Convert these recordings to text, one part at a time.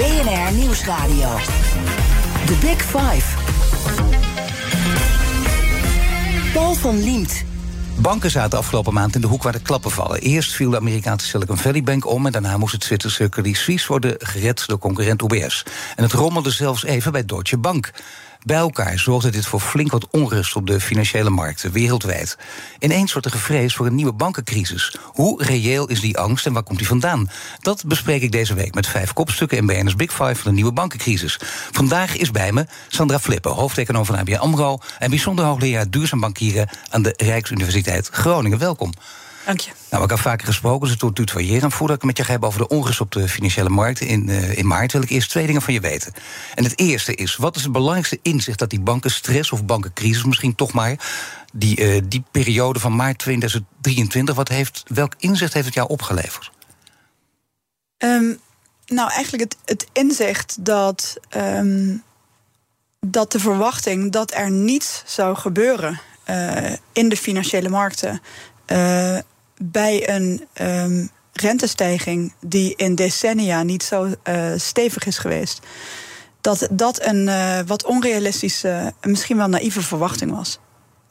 BNR Nieuwsradio. The Big Five. Paul van Liemt. Banken zaten afgelopen maand in de hoek waar de klappen vallen. Eerst viel de Amerikaanse Silicon Valley Bank om... en daarna moest het Zwitserse Credit Suisse worden gered door concurrent UBS. En het rommelde zelfs even bij Deutsche Bank. Bij elkaar zorgde dit voor flink wat onrust op de financiële markten wereldwijd. Ineens wordt er gevreesd voor een nieuwe bankencrisis. Hoe reëel is die angst en waar komt die vandaan? Dat bespreek ik deze week met vijf kopstukken in BNS Big Five van de nieuwe bankencrisis. Vandaag is bij me Sandra Flippen, hoofdeconoom van ABN AMRO... en bijzonder hoogleraar duurzaam bankieren aan de Rijksuniversiteit Groningen. Welkom. Dank je. Nou, ik heb vaker gesproken, dus het doet tutoyeren. Voordat ik met je ga hebben over de onrust op de financiële markten in, uh, in maart, wil ik eerst twee dingen van je weten. En het eerste is: wat is het belangrijkste inzicht dat die bankenstress of bankencrisis misschien toch maar, die, uh, die periode van maart 2023, wat heeft, welk inzicht heeft het jou opgeleverd? Um, nou, eigenlijk het, het inzicht dat, um, dat de verwachting dat er niets zou gebeuren uh, in de financiële markten. Bij een um, rentestijging die in decennia niet zo uh, stevig is geweest, dat dat een uh, wat onrealistische, misschien wel naïeve verwachting was.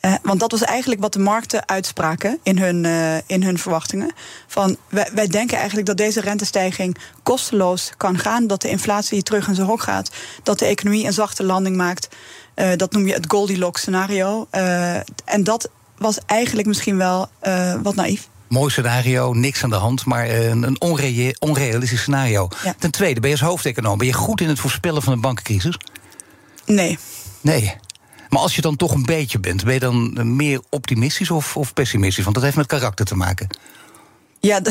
Uh, want dat was eigenlijk wat de markten uitspraken in hun, in hun verwachtingen. Van wij, wij, denken eigenlijk dat deze rentestijging kosteloos kan gaan. Dat de inflatie terug in zijn hok gaat. Dat de economie een zachte landing maakt. Dat noem je het Goldilocks scenario. en dat was eigenlijk misschien wel wat naïef. Mooi scenario, niks aan de hand, maar een, een onrea onrealistisch scenario. Ja. Ten tweede, ben je als hoofdeconoom, ben je goed in het voorspellen van een bankencrisis? Nee. Nee. Maar als je dan toch een beetje bent, ben je dan meer optimistisch of, of pessimistisch? Want dat heeft met karakter te maken. Ja,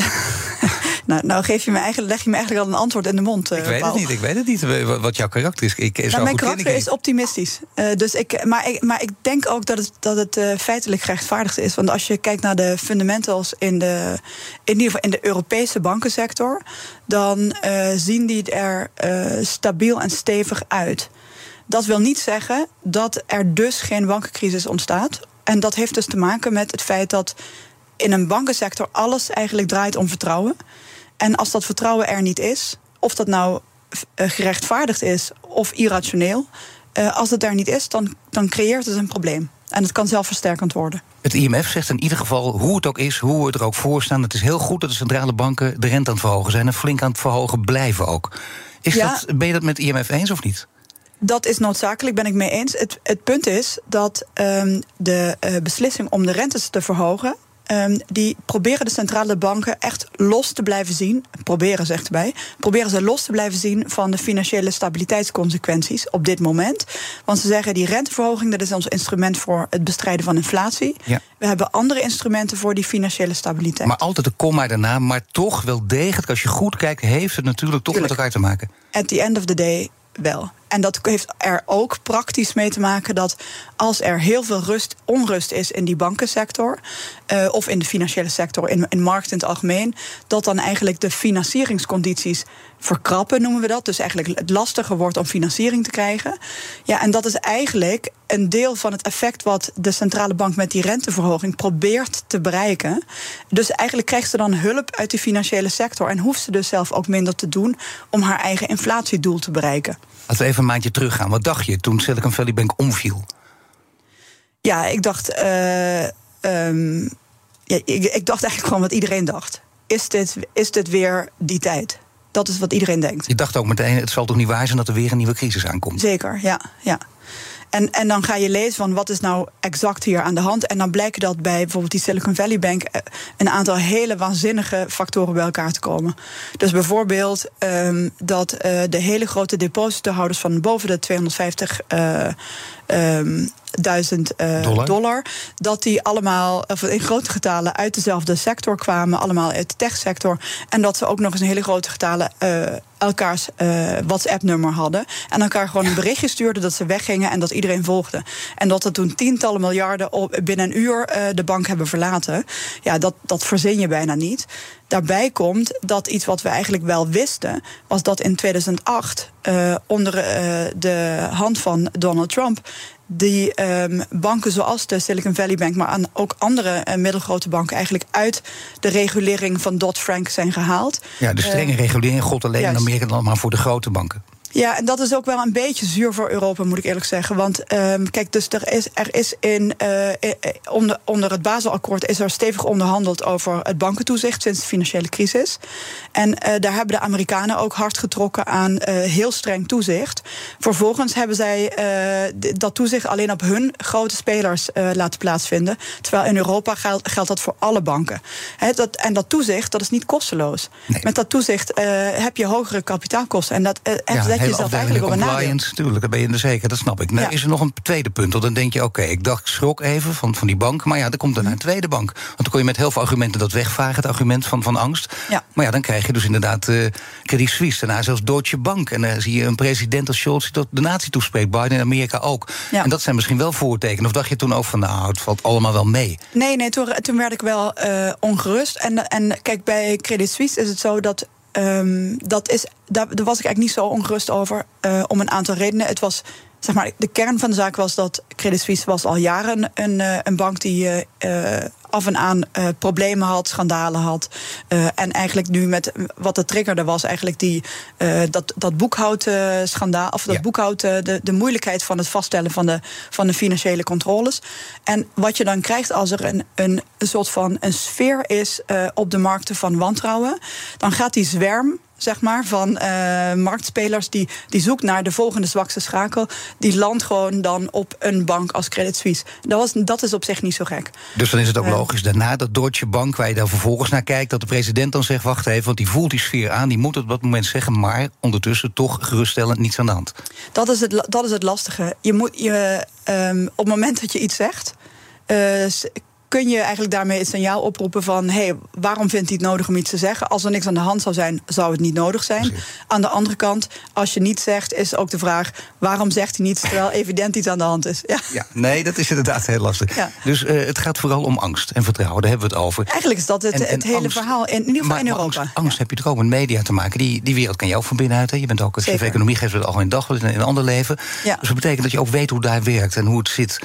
nou, nou geef je me eigenlijk, leg je me eigenlijk al een antwoord in de mond. Uh, ik weet Paul. het niet, ik weet het niet wat jouw karakter is. Ik, nou, mijn karakter is optimistisch. Uh, dus ik, maar, ik, maar ik denk ook dat het, dat het uh, feitelijk gerechtvaardigd is. Want als je kijkt naar de fundamentals in de, in ieder geval in de Europese bankensector, dan zien die er stabiel en stevig uit. Dat wil niet zeggen dat er dus geen bankencrisis ontstaat. En dat heeft dus te maken met het feit dat in een bankensector alles eigenlijk draait om vertrouwen. En als dat vertrouwen er niet is, of dat nou gerechtvaardigd is of irrationeel, als het er niet is, dan, dan creëert het een probleem. En het kan zelfversterkend worden. Het IMF zegt in ieder geval, hoe het ook is, hoe we er ook voor staan... het is heel goed dat de centrale banken de rente aan het verhogen zijn... en flink aan het verhogen blijven ook. Is ja, dat, ben je dat met het IMF eens of niet? Dat is noodzakelijk, ben ik mee eens. Het, het punt is dat um, de uh, beslissing om de rentes te verhogen. Um, die proberen de centrale banken echt los te blijven zien. Proberen, zegt erbij. Proberen ze los te blijven zien van de financiële stabiliteitsconsequenties op dit moment. Want ze zeggen die renteverhoging, dat is ons instrument voor het bestrijden van inflatie. Ja. We hebben andere instrumenten voor die financiële stabiliteit. Maar altijd de komma daarna, maar toch wel degelijk, als je goed kijkt, heeft het natuurlijk toch Tuurlijk. met elkaar te maken. At the end of the day wel. En dat heeft er ook praktisch mee te maken dat als er heel veel rust, onrust is in die bankensector, uh, of in de financiële sector, in, in markt in het algemeen, dat dan eigenlijk de financieringscondities verkrappen, noemen we dat. Dus eigenlijk het lastiger wordt om financiering te krijgen. Ja, en dat is eigenlijk een deel van het effect wat de centrale bank met die renteverhoging probeert te bereiken. Dus eigenlijk krijgt ze dan hulp uit de financiële sector en hoeft ze dus zelf ook minder te doen om haar eigen inflatiedoel te bereiken. Laten we even een maandje teruggaan. Wat dacht je toen Silicon Valley Bank omviel? Ja, ik dacht. Uh, um, ja, ik, ik, dacht eigenlijk gewoon wat iedereen dacht. Is dit, is dit weer die tijd? Dat is wat iedereen denkt. Je dacht ook meteen, het zal toch niet waar zijn dat er weer een nieuwe crisis aankomt? Zeker, ja. ja. En, en dan ga je lezen van wat is nou exact hier aan de hand. En dan blijkt dat bij bijvoorbeeld die Silicon Valley Bank een aantal hele waanzinnige factoren bij elkaar te komen. Dus bijvoorbeeld um, dat uh, de hele grote depositohouders van boven de 250 uh, um, dollar. dollar. Dat die allemaal of in grote getalen uit dezelfde sector kwamen, allemaal uit de techsector. En dat ze ook nog eens een hele grote getalen elkaars uh, WhatsApp-nummer hadden. En elkaar gewoon een berichtje stuurden dat ze weggingen en dat iedereen volgde. En dat er toen tientallen miljarden op, binnen een uur de bank hebben verlaten. Ja, dat, dat verzin je bijna niet. Daarbij komt dat iets wat we eigenlijk wel wisten, was dat in 2008 uh, onder de hand van Donald Trump die um, banken zoals de Silicon Valley Bank, maar aan ook andere uh, middelgrote banken eigenlijk uit de regulering van Dodd-Frank zijn gehaald. Ja, de strenge uh, regulering gold alleen in Amerika dan maar voor de grote banken. Ja, en dat is ook wel een beetje zuur voor Europa, moet ik eerlijk zeggen. Want um, kijk, dus er is, er is in, uh, onder, onder het Baselakkoord is er stevig onderhandeld over het bankentoezicht sinds de financiële crisis. En uh, daar hebben de Amerikanen ook hard getrokken aan uh, heel streng toezicht. Vervolgens hebben zij dat toezicht alleen op hun grote spelers laten plaatsvinden. Terwijl in Europa geldt, geldt dat voor alle banken. He, dat, en dat toezicht, dat is niet kosteloos. Nee. Met dat toezicht heb je hogere kapitaalkosten. En dat, ja zet jezelf eigenlijk op een compliance, Tuurlijk, daar ben je in de zeker, dat snap ik. Nou, ja. is er nog een tweede punt? Want dan denk je, oké, okay, ik dacht, schrok even van, van die bank. Maar ja, er komt dan een tweede bank. Want dan kon je met heel veel argumenten dat wegvagen, het argument van, van angst. Ja. Maar ja, dan krijg je dus inderdaad uh, Credit Suisse, daarna zelfs Deutsche Bank. En dan uh, zie je een president als Scholz die tot de natie toespreekt. Biden in Amerika ook. Ja. En dat zijn misschien wel voortekenen. Of dacht je toen ook van, nou, het valt allemaal wel mee? Nee, nee, toen, toen werd ik wel uh, ongerust. En, en kijk, bij Credit Suisse is het zo dat Um, dat is, daar, daar, was ik eigenlijk niet zo ongerust over. Uh, om een aantal redenen. Het was, zeg maar, de kern van de zaak was dat Credit Suisse was al jaren een, een, een bank die uh, af en aan uh, problemen had, schandalen had. Uh, en eigenlijk nu met wat de triggerde was, eigenlijk die, uh, dat, dat boekhoudschandaal, of dat ja. boekhoud, de, de moeilijkheid van het vaststellen van de, van de financiële controles. En wat je dan krijgt als er een, een, een soort van een sfeer is op de markten van wantrouwen, dan gaat die zwerm zeg maar, van uh, marktspelers die, die zoekt naar de volgende zwakste schakel. Die landt gewoon dan op een bank als Credit Suisse. Dat, was, dat is op zich niet zo gek. Dus dan is het ook uh, logisch daarna dat Deutsche Bank, waar je daar vervolgens naar kijkt, dat de president dan zegt: wacht even, want die voelt die sfeer aan, die moet het op dat moment zeggen, maar ondertussen toch geruststellend niets aan de hand. Dat is het, dat is het lastige. Je moet je, um, op het moment dat je iets zegt. Uh, kun je eigenlijk daarmee het signaal oproepen van: hé, hey, waarom vindt hij het nodig om iets te zeggen? Als er niks aan de hand zou zijn, zou het niet nodig zijn. Aan de andere kant, als je niet zegt, is ook de vraag: waarom zegt hij niets terwijl evident iets aan de hand is? Ja, ja nee, dat is inderdaad heel lastig. Ja. Dus uh, het gaat vooral om angst en vertrouwen, daar hebben we het over. Eigenlijk is dat het, en, en het hele angst, verhaal, in, in ieder geval maar, in Europa. Angst, angst ja. heb je toch ook met media te maken. Die, die wereld kan je ook van binnenuit. Hè? Je bent ook het chef economie, geeft het al in dag in een ander leven. Ja. Dus dat betekent dat je ook weet hoe daar werkt en hoe het zit.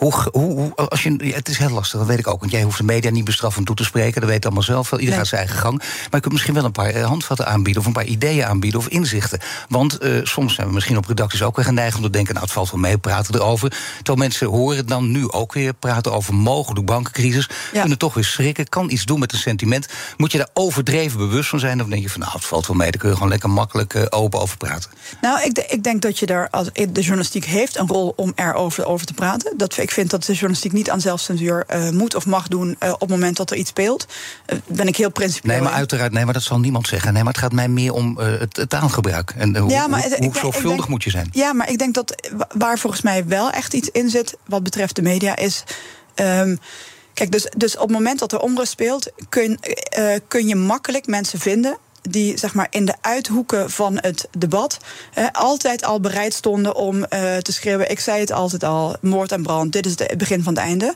Hoe, hoe, hoe, als je, het is heel lastig, dat weet ik ook. Want jij hoeft de media niet bestraffend toe te spreken. Dat weet allemaal zelf wel. Iedereen nee. gaat zijn eigen gang. Maar je kunt misschien wel een paar handvatten aanbieden... of een paar ideeën aanbieden of inzichten. Want uh, soms zijn we misschien op redacties ook weer geneigd... om te denken, nou, het valt wel mee, praten erover. Terwijl mensen horen dan nu ook weer praten over mogelijk bankencrisis. Ja. Kunnen toch weer schrikken, kan iets doen met een sentiment. Moet je daar overdreven bewust van zijn? Of denk je van, nou, het valt wel mee, daar kun je gewoon lekker makkelijk uh, open over praten. Nou, ik, ik denk dat je daar, als, de journalistiek heeft een rol om erover over te praten. Dat ik vind dat de journalistiek niet aan zelfcensuur uh, moet of mag doen uh, op het moment dat er iets speelt. Uh, ben ik heel principieel. Nee, maar uiteraard, nee, maar dat zal niemand zeggen. Nee, maar het gaat mij meer om het, het taalgebruik. En hoe, ja, maar, hoe, hoe zorgvuldig denk, moet je zijn? Ja, maar ik denk dat waar volgens mij wel echt iets in zit wat betreft de media is. Um, Kijk, dus, dus op het moment dat er onrust speelt, kun, kun je makkelijk mensen vinden die zeg maar, in de uithoeken van het debat eh, altijd al bereid stonden om eh, te schreeuwen: Ik zei het altijd al, moord en brand, dit is het begin van het einde.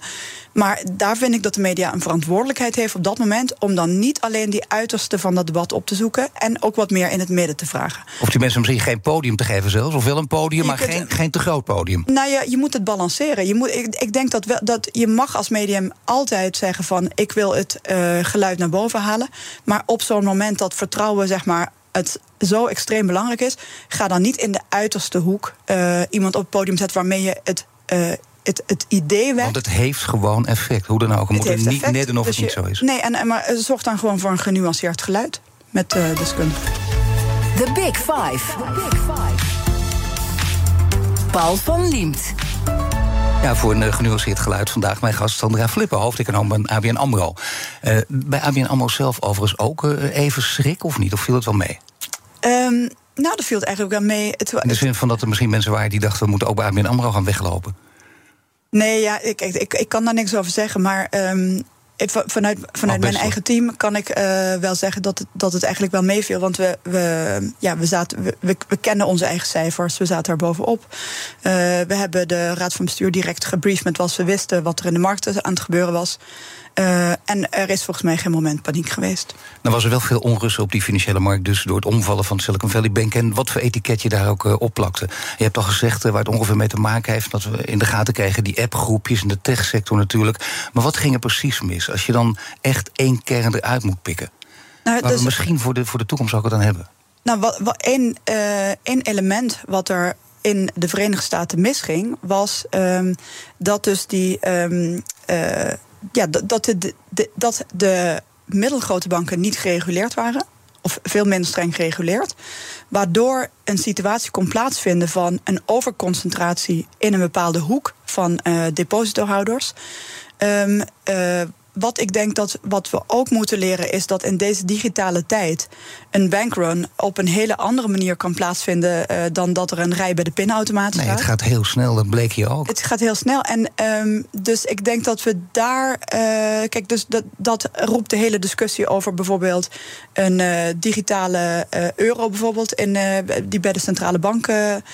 Maar daar vind ik dat de media een verantwoordelijkheid heeft op dat moment om dan niet alleen die uiterste van dat debat op te zoeken en ook wat meer in het midden te vragen. Of die mensen misschien geen podium te geven zelfs, of wel een podium, je maar kunt, geen, geen te groot podium. Nou ja, je moet het balanceren. Je moet, ik, ik denk dat, wel, dat je mag als medium altijd zeggen van ik wil het uh, geluid naar boven halen. Maar op zo'n moment dat vertrouwen, zeg maar, het zo extreem belangrijk is, ga dan niet in de uiterste hoek uh, iemand op het podium zetten waarmee je het. Uh, het, het idee weg. Want het heeft gewoon effect. Hoe dan ook. We moeten niet net doen of dus het niet zo is. Nee, en, maar zorg dan gewoon voor een genuanceerd geluid met uh, deskundigen. The Big Five. The Big Five. Paul van Liemt. Ja, voor een genuanceerd geluid vandaag mijn gast Sandra Flippen, hoofdeconoom bij ABN AMRO. Uh, bij ABN AMRO zelf overigens ook uh, even schrik of niet? Of viel het wel mee? Um, nou, dat viel het eigenlijk wel mee. Het, In de zin van dat er misschien mensen waren die dachten... we moeten ook bij ABN AMRO gaan weglopen. Nee, ja, ik, ik, ik kan daar niks over zeggen. Maar um, vanuit, vanuit mijn eigen team kan ik uh, wel zeggen dat het, dat het eigenlijk wel meeviel. Want we, we, ja, we, zaten, we, we, kennen onze eigen cijfers, we zaten er bovenop. Uh, we hebben de Raad van Bestuur direct gebriefd met wat we wisten, wat er in de markt aan het gebeuren was. Uh, en er is volgens mij geen moment paniek geweest. Nou was er wel veel onrust op die financiële markt, dus door het omvallen van Silicon Valley Bank en wat voor etiket je daar ook uh, op plakte. Je hebt al gezegd uh, waar het ongeveer mee te maken heeft, dat we in de gaten kregen die appgroepjes in de techsector natuurlijk. Maar wat ging er precies mis als je dan echt één kern eruit moet pikken? Nou, dus, we misschien voor de, voor de toekomst ook het dan hebben. Nou, wat, wat één, één element wat er in de Verenigde Staten misging, was um, dat dus die. Um, ja, dat, de, de, dat de middelgrote banken niet gereguleerd waren. Of veel minder streng gereguleerd. Waardoor een situatie kon plaatsvinden van een overconcentratie in een bepaalde hoek van uh, depositohouders. Um, uh, wat ik denk dat wat we ook moeten leren is dat in deze digitale tijd een bankrun op een hele andere manier kan plaatsvinden uh, dan dat er een rij bij de pinautomaat staat. Nee, het gaat heel snel, dat bleek je ook. Het gaat heel snel. En um, dus ik denk dat we daar. Uh, kijk, dus dat, dat roept de hele discussie over bijvoorbeeld een uh, digitale euro, bijvoorbeeld, in, die bij de centrale banken.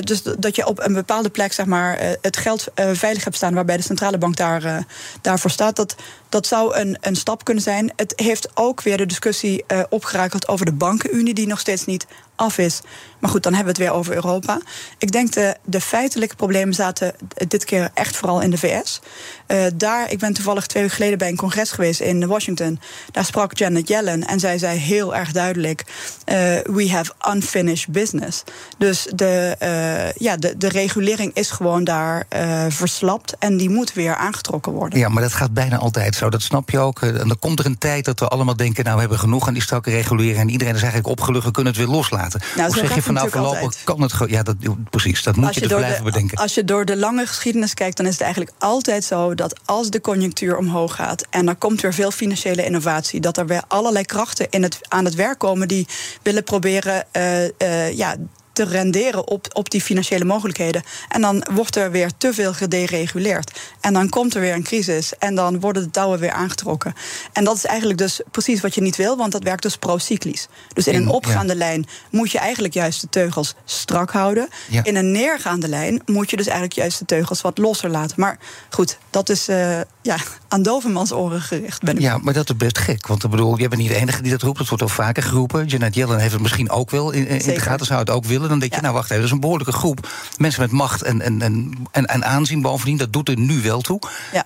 dus dat je op een bepaalde plek, zeg maar, het geld veilig hebt staan waarbij de centrale bank daar, daarvoor staat. Dat, dat zou een, een stap kunnen zijn. Het heeft ook weer de discussie uh, opgerakeld over de bankenunie, die nog steeds niet af is. Maar goed, dan hebben we het weer over Europa. Ik denk de, de feitelijke problemen zaten dit keer echt vooral in de VS. Eh, daar, ik ben toevallig twee weken geleden bij een congres geweest in Washington. Daar sprak Janet Yellen en zij zei heel erg duidelijk: uh, We have unfinished business. Dus de, uh, ja, de, de regulering is gewoon daar verslapt en die moet weer aangetrokken worden. Ja, maar dat gaat bijna altijd zo. Dat snap je ook. En dan komt er een tijd dat we allemaal denken: Nou, we hebben genoeg aan die strakke regulering en iedereen is eigenlijk opgelucht, we kunnen het weer loslaten. Nou, Hoe zeg je van nou voorlopig kan het Ja, dat, precies, dat moet je, je dus blijven bedenken. Als je door de lange geschiedenis kijkt, dan is het eigenlijk altijd zo dat als de conjunctuur omhoog gaat en er komt weer veel financiële innovatie, dat er weer allerlei krachten in het, aan het werk komen die willen proberen uh, uh, ja, te renderen op, op die financiële mogelijkheden. En dan wordt er weer te veel gedereguleerd. En dan komt er weer een crisis. En dan worden de touwen weer aangetrokken. En dat is eigenlijk dus precies wat je niet wil, want dat werkt dus pro-cyclisch. Dus in een opgaande lijn moet je eigenlijk juist de teugels strak houden. In een neergaande lijn moet je dus eigenlijk juist de teugels wat losser laten. Maar goed, dat is uh, ja, aan dovenmans oren gericht. Ben ik ja, maar dat is best gek. Want ik bedoel, jij bent niet de enige die dat roept. Dat wordt al vaker geroepen. Janet Yellen heeft het misschien ook wel in, in de gaten. Zou het ook willen dan denk je, nou wacht even, dat is een behoorlijke groep mensen met macht en, en, en, en, en aanzien bovendien. Dat doet er nu wel toe.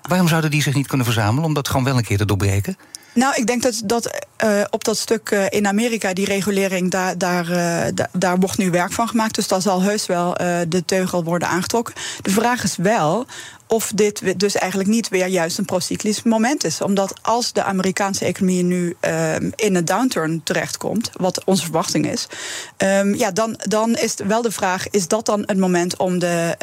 Waarom zouden die zich niet kunnen verzamelen om dat gewoon wel een keer te doorbreken? Nou, ik denk dat, dat uh, op dat stuk uh, in Amerika, die regulering, daar, daar, uh, daar wordt nu werk van gemaakt. Dus daar zal heus wel de teugel worden aangetrokken. De vraag is wel of dit dus eigenlijk niet weer juist een procyclisch moment is. Omdat als de Amerikaanse economie nu um, in een downturn terechtkomt, wat onze verwachting is, um, ja, dan, dan is wel de vraag: is dat dan het moment om de,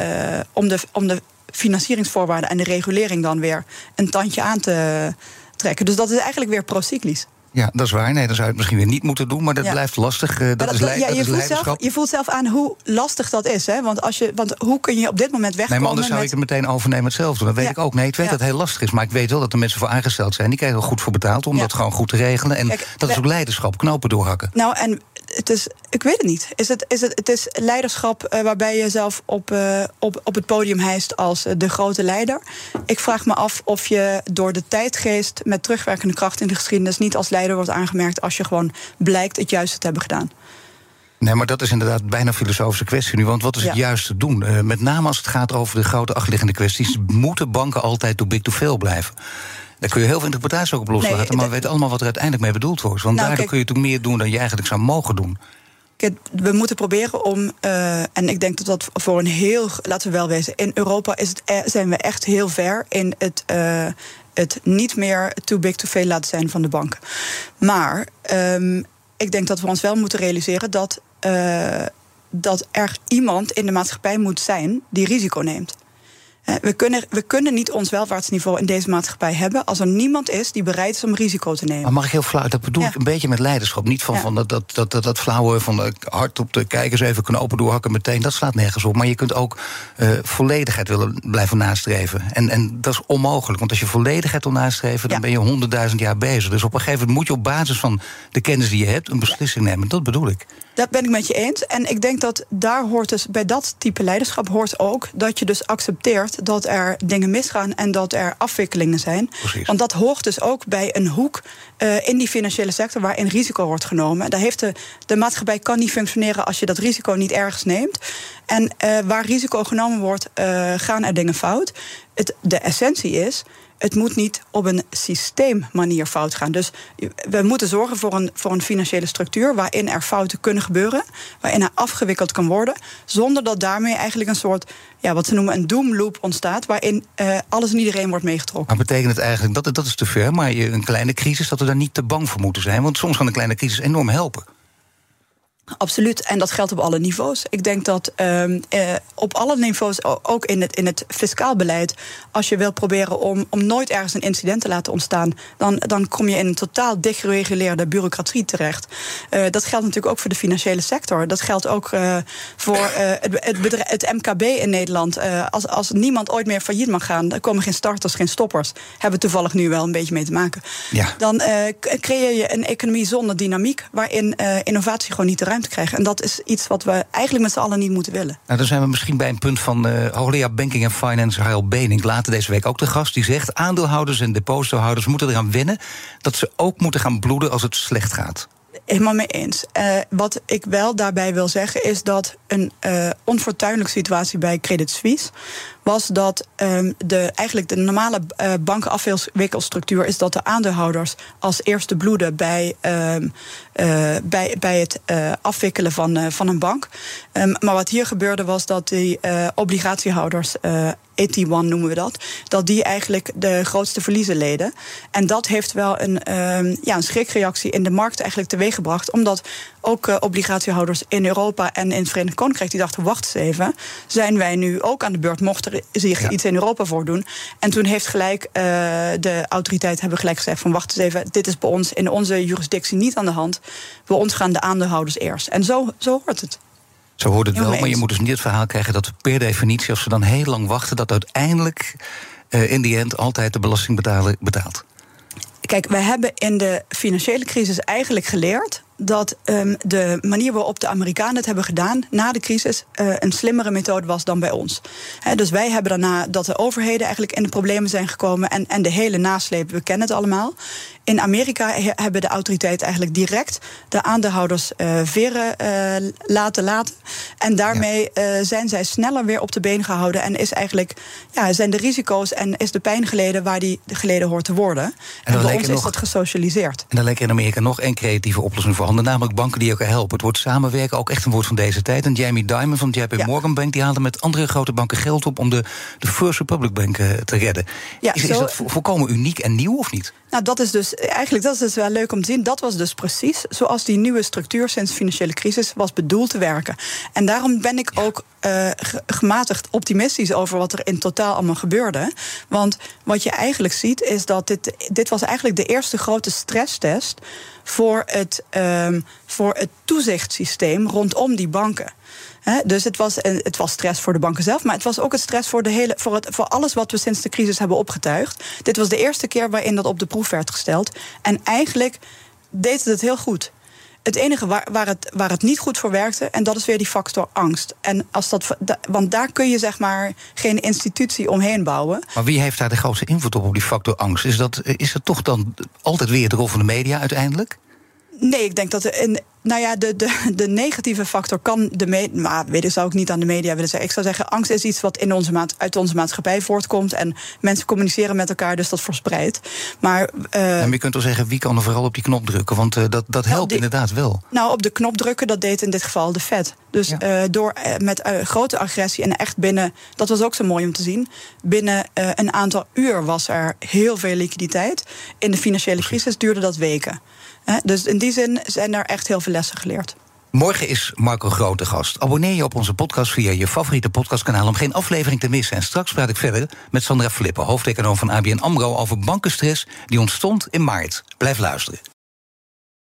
om de, om de financieringsvoorwaarden en de regulering dan weer een tandje aan te trekken? Dus dat is eigenlijk weer procyclisch. Ja, dat is waar. Nee, dan zou je het misschien weer niet moeten doen, maar dat blijft lastig. Uh, dat, dat, is, ja, je, is voelt zelf, je voelt zelf aan hoe lastig dat is. Hè? Want, als je, want hoe kun je op dit moment wegkomen... Nee, maar anders zou ik het meteen overnemen hetzelfde. Dat weet ik ook. Nee, ik weet dat het heel lastig is. Maar ik weet wel dat er mensen voor aangesteld zijn. Die krijgen er goed voor betaald om dat gewoon goed te regelen. En dat is ook leiderschap, knopen doorhakken. Nou, en het is, ik weet het niet. Is het, is het, het is leiderschap uh, waarbij je zelf op, uh, op, op het podium hijst als uh, de grote leider. Ik vraag me af of je door de tijdgeest met terugwerkende kracht in de geschiedenis niet als leider wordt aangemerkt als je gewoon blijkt het juiste te hebben gedaan. Nee, maar dat is inderdaad bijna een filosofische kwestie nu. Want wat is het juiste doen? Uh, met name als het gaat over de grote achterliggende kwesties, moeten banken altijd too big to fail blijven. Daar kun je heel veel interpretaties ook op loslaten. maar we weten allemaal wat er uiteindelijk mee bedoeld wordt. Want nou, daardoor kun je toch meer doen dan je eigenlijk zou mogen doen. Kijk, we moeten proberen om, uh, en ik denk dat dat voor een heel, laten we wel wezen, in Europa is het, e- zijn we echt heel ver in het, uh, het niet meer too big to fail laten zijn van de banken. Maar um, ik denk dat we ons wel moeten realiseren dat, uh, dat er iemand in de maatschappij moet zijn die risico neemt. We kunnen, we kunnen niet ons welvaartsniveau in deze maatschappij hebben als er niemand is die bereid is om risico te nemen. Maar mag ik heel flauw, dat bedoel ik een beetje met leiderschap. Niet van, van dat, dat, dat, dat, dat flauwe van de hart op de kijkers even knopen doorhakken meteen. Dat slaat nergens op. Maar je kunt ook uh, volledigheid willen blijven nastreven. En, en dat is onmogelijk. Want als je volledigheid wil nastreven, dan ben je honderdduizend jaar bezig. Dus op een gegeven moment moet je op basis van de kennis die je hebt een beslissing nemen. Dat bedoel ik. Dat ben ik met je eens. En ik denk dat daar hoort dus bij dat type leiderschap hoort ook dat je dus accepteert dat er dingen misgaan en dat er afwikkelingen zijn. Precies. Want dat hoort dus ook bij een hoek uh, in die financiële sector waarin risico wordt genomen. Daar heeft de, de maatschappij kan niet functioneren als je dat risico niet ergens neemt. En uh, waar risico genomen wordt, uh, gaan er dingen fout. Het, de essentie is het moet niet op een systeemmanier fout gaan. Dus we moeten zorgen voor een, voor een financiële structuur waarin er fouten kunnen gebeuren, waarin er afgewikkeld kan worden, zonder dat daarmee eigenlijk een soort, ja, wat ze noemen een doomloop ontstaat, waarin uh, alles en iedereen wordt meegetrokken. Maar betekent het eigenlijk, dat, dat is te ver, maar een kleine crisis, dat we daar niet te bang voor moeten zijn? Want soms kan een kleine crisis enorm helpen. Absoluut, en dat geldt op alle niveaus. Ik denk dat um, eh, op alle niveaus, ook in het, in het fiscaal beleid, als je wil proberen om, om nooit ergens een incident te laten ontstaan, dan, dan kom je in een totaal dichtgereguleerde bureaucratie terecht. Uh, dat geldt natuurlijk ook voor de financiële sector. Dat geldt ook uh, voor het, het, bedrijf, het, MKB in Nederland. als, als niemand ooit meer failliet mag gaan, dan komen geen starters, geen stoppers. Hebben toevallig nu wel een beetje mee te maken. Ja. Dan creëer je een economie zonder dynamiek, waarin innovatie gewoon niet te ruimte krijgen. En dat is iets wat we eigenlijk met z'n allen niet moeten willen. Nou, dan zijn we misschien bij een punt van uh, hoogleraar Banking en Finance, Harold Benink, later deze week ook de gast. Die zegt: aandeelhouders en depositohouders moeten eraan wennen dat ze ook moeten gaan bloeden als het slecht gaat helemaal mee eens. Uh, wat ik wel daarbij wil zeggen is dat een uh, onfortuinlijke situatie bij Credit Suisse was dat um, de, eigenlijk de normale uh, bankenafwikkelstructuur is dat de aandeelhouders als eerste bloeden bij, um, bij, bij het afwikkelen van, van een bank. Um, maar wat hier gebeurde was dat die obligatiehouders. AT1 noemen we dat, dat die eigenlijk de grootste verliezen leden. En dat heeft wel een, ja, een schrikreactie in de markt eigenlijk teweeggebracht, omdat ook obligatiehouders in Europa en in het Verenigd Koninkrijk die dachten: wacht eens even, zijn wij nu ook aan de beurt? Mocht er zich ja. iets in Europa voordoen? En toen heeft gelijk uh, de autoriteiten hebben gelijk gezegd: van wacht eens even, dit is bij ons in onze jurisdictie niet aan de hand. Bij ons gaan de aandeelhouders eerst. En zo, zo hoort het. Zo hoort het wel, maar je moet dus niet het verhaal krijgen dat per definitie, als we dan heel lang wachten, dat uiteindelijk uh, in die end altijd de belastingbetaler betaalt. Kijk, we hebben in de financiële crisis eigenlijk geleerd dat um, de manier waarop de Amerikanen het hebben gedaan na de crisis uh, een slimmere methode was dan bij ons. He, dus wij hebben daarna dat de overheden eigenlijk in de problemen zijn gekomen en, en de hele nasleep, we kennen het allemaal. In Amerika hebben de autoriteiten eigenlijk direct de aandeelhouders uh, veren uh, laten laten. En daarmee ja. zijn zij sneller weer op de been gehouden. En is eigenlijk, ja, zijn de risico's en is de pijn geleden waar die geleden hoort te worden. En, en bij ons nog, is dat gesocialiseerd. En dan leek in Amerika nog één creatieve oplossing voor namelijk banken die elkaar helpen. Het wordt samenwerken ook echt een woord van deze tijd. En Jamie Dimon van JP ja. Morgan Bank die haalde met andere grote banken geld op om de, de First Republic Bank te redden. Ja, is, zo, is dat volkomen uniek en nieuw of niet? Nou, dat is dus eigenlijk dat is dus wel leuk om te zien. Dat was dus precies zoals die nieuwe structuur sinds de financiële crisis was bedoeld te werken. En daarom ben ik ook uh, gematigd optimistisch over wat er in totaal allemaal gebeurde. Want wat je eigenlijk ziet is dat dit, dit was eigenlijk de eerste grote stresstest voor het, um, voor het toezichtssysteem rondom die banken. Dus het was, het was stress voor de banken zelf, maar het was ook het stress voor, de hele, voor, het, voor alles wat we sinds de crisis hebben opgetuigd. Dit was de eerste keer waarin dat op de proef werd gesteld. En eigenlijk deed het het heel goed. Het enige waar, waar, het, waar het niet goed voor werkte, en dat is weer die factor angst. En als dat, want daar kun je zeg maar geen institutie omheen bouwen. Maar wie heeft daar de grootste invloed op, op die factor angst? Is dat, is dat toch dan altijd weer de rol van de media uiteindelijk? Nee, ik denk dat in, nou ja, de, de, de negatieve factor kan de media. Maar weet ik, zou ik niet aan de media willen zeggen. Ik zou zeggen, angst is iets wat in onze maat, uit onze maatschappij voortkomt. En mensen communiceren met elkaar, dus dat verspreidt. Maar, uh, ja, je kunt wel zeggen, wie kan er vooral op die knop drukken? Want uh, dat, dat helpt nou, die, inderdaad wel. Nou, op de knop drukken, dat deed in dit geval de Fed. Dus ja. uh, door met grote agressie en echt binnen. Dat was ook zo mooi om te zien. Binnen een aantal uur was er heel veel liquiditeit. In de financiële crisis duurde dat weken. Dus in die zin zijn er echt heel veel lessen geleerd. Morgen is Marco Grote gast. Abonneer je op onze podcast via je favoriete podcastkanaal om geen aflevering te missen. En straks praat ik verder met Sandra Flippen, hoofdeconoom van ABN Amro, over bankenstress die ontstond in maart. Blijf luisteren.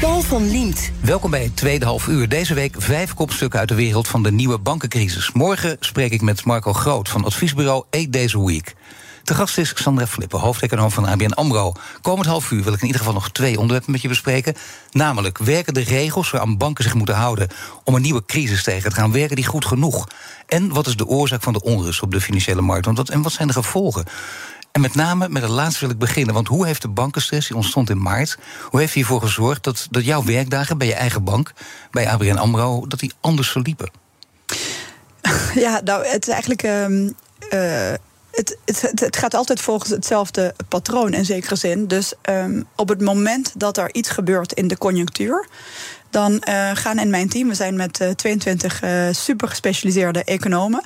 Paul van Liemt. Welkom bij het tweede half uur. Deze week vijf kopstukken uit de wereld van de nieuwe bankencrisis. Morgen spreek ik met Marco Groot van adviesbureau Eight Days Week. De gast is Sandra Flippen, hoofdeconoom van ABN AMRO. Komend half uur wil ik in ieder geval nog twee onderwerpen met je bespreken. Namelijk, werken de regels waaraan banken zich moeten houden... om een nieuwe crisis tegen te gaan, werken die goed genoeg? En wat is de oorzaak van de onrust op de financiële markt? En wat zijn de gevolgen? En met name met het laatste wil ik beginnen. Want hoe heeft de bankenstress, die ontstond in maart... hoe heeft ervoor gezorgd dat, dat jouw werkdagen bij je eigen bank... bij ABN AMRO, dat die anders verliepen? Ja, nou, het is eigenlijk... Um, uh, het, het, het, gaat altijd volgens hetzelfde patroon in zekere zin. Dus um, op het moment dat er iets gebeurt in de conjunctuur dan uh, gaan in mijn team, we zijn met uh, 22 uh, super gespecialiseerde economen,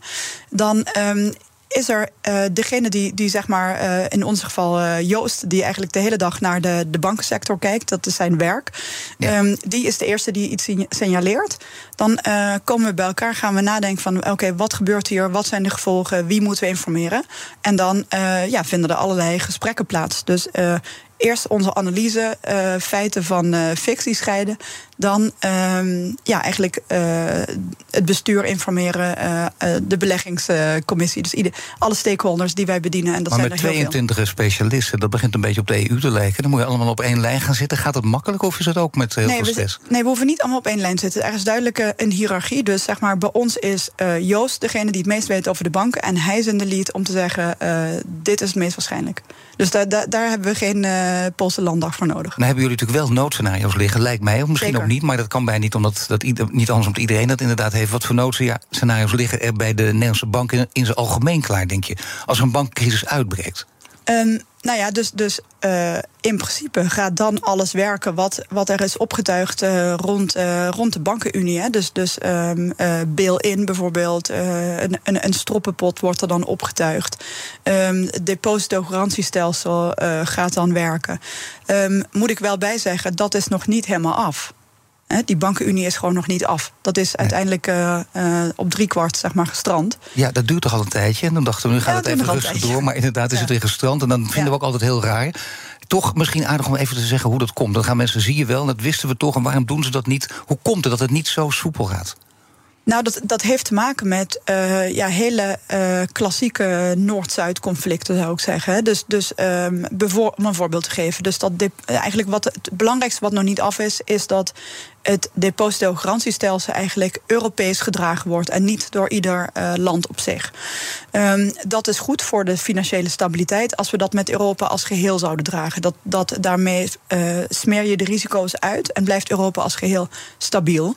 dan um, is er uh, degene die, die zeg maar, uh, in ons geval uh, Joost, die eigenlijk de hele dag naar de, de bankensector kijkt, dat is zijn werk. Ja. Um, die is de eerste die iets signaleert. Dan komen we bij elkaar, gaan we nadenken van oké, okay, wat gebeurt hier, wat zijn de gevolgen, wie moeten we informeren? En dan ja, vinden er allerlei gesprekken plaats. Dus eerst onze analyse, uh, feiten van uh, fictie scheiden. Dan uh, ja, eigenlijk uh, het bestuur informeren, de beleggingscommissie. Dus ieder, alle stakeholders die wij bedienen. En dat maar zijn met 22 specialisten, dat begint een beetje op de EU te lijken. Dan moet je allemaal op één lijn gaan zitten. Gaat het makkelijk of is het ook met heel nee, veel stress? We, nee, we hoeven niet allemaal op één lijn te zitten. Er is duidelijk een hiërarchie. Dus zeg maar, bij ons is Joost degene die het meest weet over de banken. En hij is in de lead om te zeggen: dit is het meest waarschijnlijk. Dus daar, daar, daar hebben we geen uh, Poolse landdag voor nodig. Dan hebben jullie natuurlijk wel noodscenario's liggen, lijkt mij. Of misschien Zeker. ook niet, maar dat kan bij niet, omdat dat ieder, niet anders omdat iedereen dat inderdaad heeft. Wat voor noodscenario's liggen er bij de Nederlandse banken in, in zijn algemeen klaar, denk je? Als een bankcrisis uitbreekt? Um, nou ja, dus, dus uh, in principe gaat dan alles werken wat, wat er is opgetuigd uh, rond, uh, rond de bankenunie. Hè. Dus, dus um, bail-in bijvoorbeeld, een, een, een stroppenpot wordt er dan opgetuigd. Um, het depositogarantiestelsel gaat dan werken. moet ik wel bijzeggen, dat is nog niet helemaal af. Die bankenunie is gewoon nog niet af. Dat is uiteindelijk uh, uh, op driekwart zeg maar, gestrand. Ja, dat duurt toch al een tijdje. En dan dachten we, nu gaat ja, het even rustig door. Maar inderdaad is het weer gestrand. En dan vinden we ook altijd heel raar. Toch misschien aardig om even te zeggen hoe dat komt. Dan gaan mensen, zie je wel, en dat wisten we toch. En waarom doen ze dat niet? Hoe komt het dat het niet zo soepel gaat? Nou, dat, dat heeft te maken met uh, ja, hele uh, klassieke Noord-Zuid conflicten, zou ik zeggen. Dus, dus um, om een voorbeeld te geven. Dus dat eigenlijk wat het belangrijkste wat nog niet af is, is dat het depositogarantiestelsel eigenlijk Europees gedragen wordt en niet door ieder uh, land op zich. Um, dat is goed voor de financiële stabiliteit als we dat met Europa als geheel zouden dragen. Dat, dat daarmee uh, smeer je de risico's uit en blijft Europa als geheel stabiel.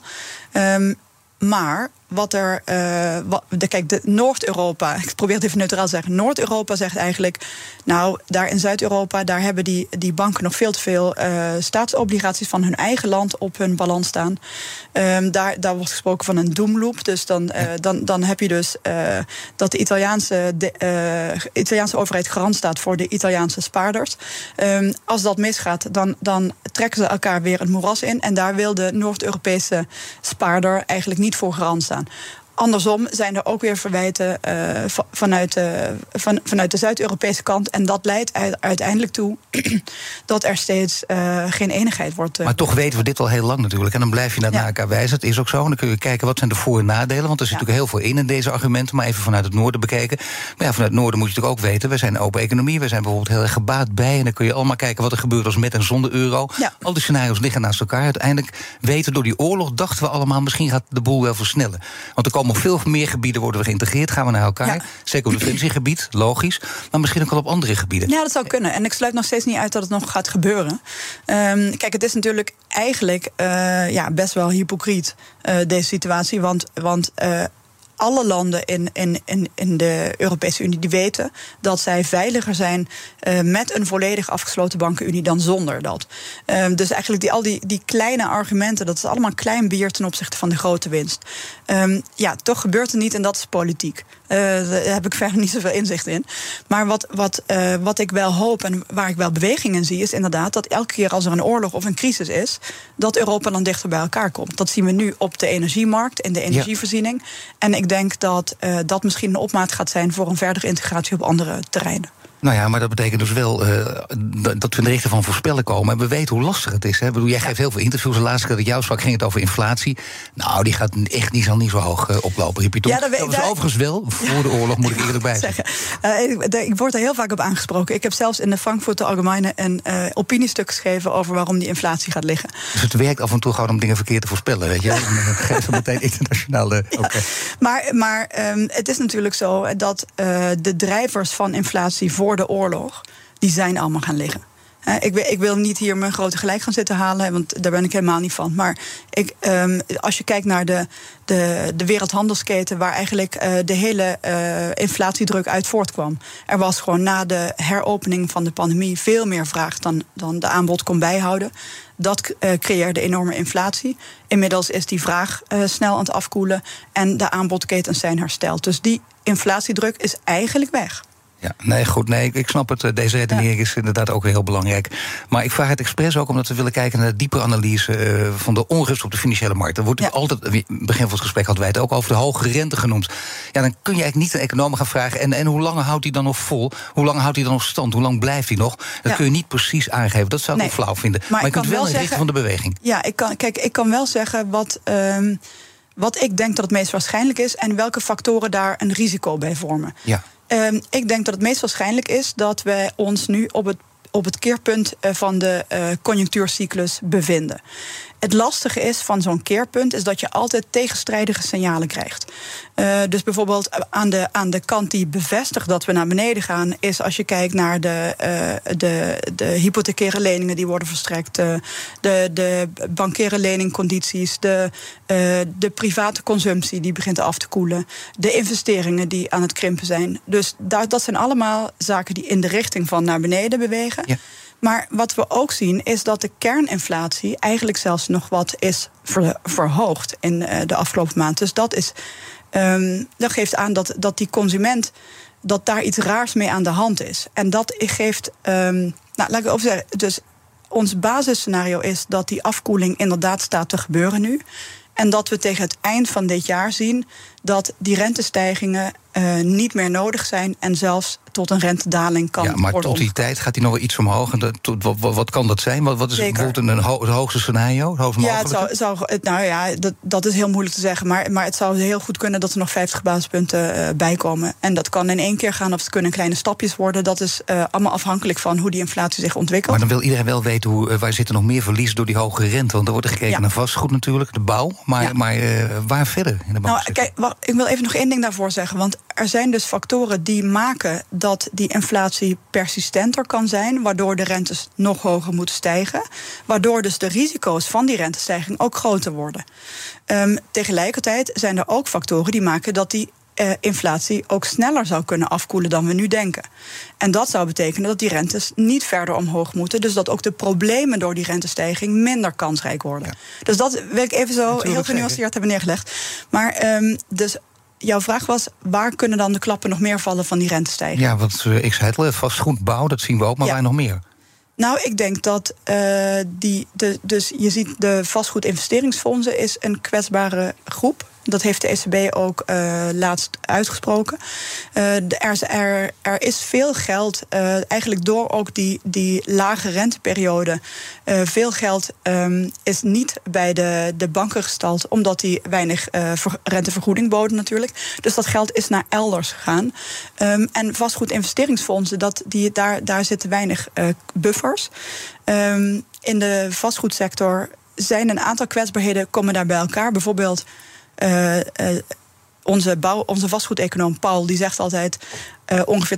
Um, maar wat er. Uh, wat, de, kijk, de Noord-Europa. Ik probeer het even neutraal te zeggen. Noord-Europa zegt eigenlijk. Nou, daar in Zuid-Europa. daar hebben die, die banken nog veel te veel uh, staatsobligaties van hun eigen land op hun balans staan. Um, daar, daar wordt gesproken van een doomloop. Dus dan, uh, dan, dan heb je dus dat de Italiaanse, de, Italiaanse overheid garant staat voor de Italiaanse spaarders. Um, als dat misgaat, dan, dan trekken ze elkaar weer het moeras in. En daar wil de Noord-Europese spaarder eigenlijk niet voor garant staan. utan Andersom zijn er ook weer verwijten uh, vanuit de, van, vanuit de Zuid-Europese kant. En dat leidt uiteindelijk toe dat er steeds uh, geen eenigheid wordt. Uh, maar toch weten we dit al heel lang natuurlijk. En dan blijf je naar, ja. elkaar wijzen. Het is ook zo. En dan kun je kijken wat zijn de voor- en nadelen. Want er zit ja. natuurlijk heel veel in in deze argumenten. Maar even vanuit het noorden bekeken. Maar ja, vanuit het noorden moet je natuurlijk ook weten. We zijn een open economie. We zijn bijvoorbeeld heel erg gebaat bij. En dan kun je allemaal kijken wat er gebeurt als met en zonder euro. Ja. Al die scenario's liggen naast elkaar. Uiteindelijk weten door die oorlog dachten we allemaal... misschien gaat de boel wel versnellen. Want er komen komen op veel meer gebieden worden we geïntegreerd, gaan we naar elkaar. Zeker op het defensiegebied, logisch. Maar misschien ook wel op andere gebieden. Ja, dat zou kunnen. En ik sluit nog steeds niet uit dat het nog gaat gebeuren. Ehm, kijk, het is natuurlijk eigenlijk uh, ja, best wel hypocriet, uh, deze situatie. Want, want uh, alle landen in, in, in, in de Europese Unie die weten dat zij veiliger zijn uh, met een volledig afgesloten bankenunie dan zonder dat. Uh, dus eigenlijk die, al die, die kleine argumenten, dat is allemaal klein bier ten opzichte van de grote winst. Um, ja, toch gebeurt het niet en dat is politiek. Uh, daar heb ik verder niet zoveel inzicht in. Maar wat, wat, uh, wat ik wel hoop en waar ik wel beweging in zie, is inderdaad dat elke keer als er een oorlog of een crisis is, dat Europa dan dichter bij elkaar komt. Dat zien we nu op de energiemarkt, in de energievoorziening. Ja. En ik denk dat uh, dat misschien een opmaat gaat zijn voor een verdere integratie op andere terreinen. Nou ja, maar dat betekent dus wel uh, dat we in de richting van voorspellen komen. En we weten hoe lastig het is. Hè? Ik bedoel, jij geeft heel veel interviews. De laatste keer dat ik jou sprak ging het over inflatie. Nou, die gaat echt niet, zal niet zo hoog uh, oplopen. Je toen. Ja, dat, dat was daar... overigens wel voor de oorlog, moet ik eerlijk bij zeggen. Uh, ik, ik, word er heel vaak op aangesproken. Ik heb zelfs in de Frankfurter Allgemeine een opiniestuk geschreven over waarom die inflatie gaat liggen. Dus het werkt af en toe gewoon om dingen verkeerd te voorspellen, weet je? Dan geeft het meteen. Ja, okay. Maar, maar um, het is natuurlijk zo dat de drijvers van inflatie voor de oorlog, die zijn allemaal gaan liggen. Ik, ik, wil niet hier mijn grote gelijk gaan zitten halen, want daar ben ik helemaal niet van. Maar ik, um, als je kijkt naar de, de, de wereldhandelsketen, waar eigenlijk uh, de hele uh, inflatiedruk uit voortkwam. Er was gewoon na de heropening van de pandemie veel meer vraag dan, dan de aanbod kon bijhouden. Dat creëerde enorme inflatie. Inmiddels is die vraag snel aan het afkoelen en de aanbodketens zijn hersteld. Dus die inflatiedruk is eigenlijk weg. Ja, nee, goed. Nee, ik snap het. Deze redenering is inderdaad ook heel belangrijk. Maar ik vraag het expres ook omdat we willen kijken naar de diepe analyse uh, van de onrust op de financiële markt. Er wordt ja. altijd, begin van het gesprek hadden wij het ook over de hoge rente genoemd. Ja, dan kun je eigenlijk niet een econoom gaan vragen. En, en hoe lang houdt hij dan nog vol? Hoe lang houdt hij dan nog stand? Hoe lang blijft hij nog? Dat ja. kun je niet precies aangeven. Dat zou ik nee. flauw vinden. Maar, maar je kunt wel in de richting van de beweging. Ja, ik kan, kijk, ik kan wel zeggen wat. Um, wat ik denk dat het meest waarschijnlijk is en welke factoren daar een risico bij vormen. Ja. Um, ik denk dat het meest waarschijnlijk is dat wij ons nu op het, op het keerpunt van de uh, conjunctuurcyclus bevinden. Het lastige is van zo'n keerpunt is dat je altijd tegenstrijdige signalen krijgt. Uh, dus bijvoorbeeld aan de, aan de kant die bevestigt dat we naar beneden gaan, is als je kijkt naar de, uh, de, de hypothecaire leningen die worden verstrekt, uh, de, de bankaire leningcondities, de, de private consumptie die begint af te koelen, de investeringen die aan het krimpen zijn. Dus dat, dat zijn allemaal zaken die in de richting van naar beneden bewegen. Ja. Maar wat we ook zien is dat de kerninflatie eigenlijk zelfs nog wat is ver, verhoogd in uh, de afgelopen maand. Dus dat, is, um, dat geeft aan dat, dat die consument dat daar iets raars mee aan de hand is. En dat geeft, um, nou, laat ik over zeggen, dus ons basisscenario is dat die afkoeling inderdaad staat te gebeuren nu. En dat we tegen het eind van dit jaar zien dat die rentestijgingen uh, niet meer nodig zijn en zelfs tot een rentedaling kan worden. Ja, maar tot die tijd gaat hij nog wel iets omhoog. En dat, tot, wat, wat, kan dat zijn? Wat, wat is Zeker. bijvoorbeeld een, ho het hoogste scenario? Het hoogst ja, het zou, zou, nou ja, dat, dat is heel moeilijk te zeggen. Maar, maar het zou heel goed kunnen dat er nog 50 basispunten uh, bij komen. En dat kan in één keer gaan of het kunnen kleine stapjes worden. Dat is uh, allemaal afhankelijk van hoe die inflatie zich ontwikkelt. Maar dan wil iedereen wel weten hoe, uh, waar zit er nog meer verlies door die hogere rente. Want er wordt gekeken ja. naar vastgoed natuurlijk, de bouw. Maar, ja. maar waar verder in de bouw? Nou, kijk, wacht, ik wil even nog één ding daarvoor zeggen. Want er zijn dus factoren die maken dat die inflatie persistenter kan zijn, waardoor de rentes nog hoger moeten stijgen, waardoor dus de risico's van die rentestijging ook groter worden. Um, tegelijkertijd zijn er ook factoren die maken dat die uh, inflatie ook sneller zou kunnen afkoelen dan we nu denken. En dat zou betekenen dat die rentes niet verder omhoog moeten. Dus dat ook de problemen door die rentestijging minder kansrijk worden. Ja. Dus dat wil ik even zo heel genuanceerd hebben neergelegd. Maar um, dus jouw vraag was, waar kunnen dan de klappen nog meer vallen van die rentestijging? Ja, want uh, ik zei het al, vastgoedbouw, dat zien we ook, maar ja. waar nog meer? Nou, ik denk dat uh, die. De, dus je ziet de vastgoedinvesteringsfondsen is een kwetsbare groep. Dat heeft de ECB ook uh, laatst uitgesproken. Uh, er, is veel geld, uh, eigenlijk door ook die, die lage renteperiode. veel geld um, is niet bij de, de banken gestald, omdat die weinig ver, rentevergoeding boden natuurlijk. Dus dat geld is naar elders gegaan. Um, en vastgoedinvesteringsfondsen, dat, die, daar, daar zitten weinig buffers. Um, in de vastgoedsector zijn een aantal kwetsbaarheden komen daar bij elkaar. Bijvoorbeeld onze, bouw, onze vastgoedeconoom Paul die zegt altijd. Uh, ongeveer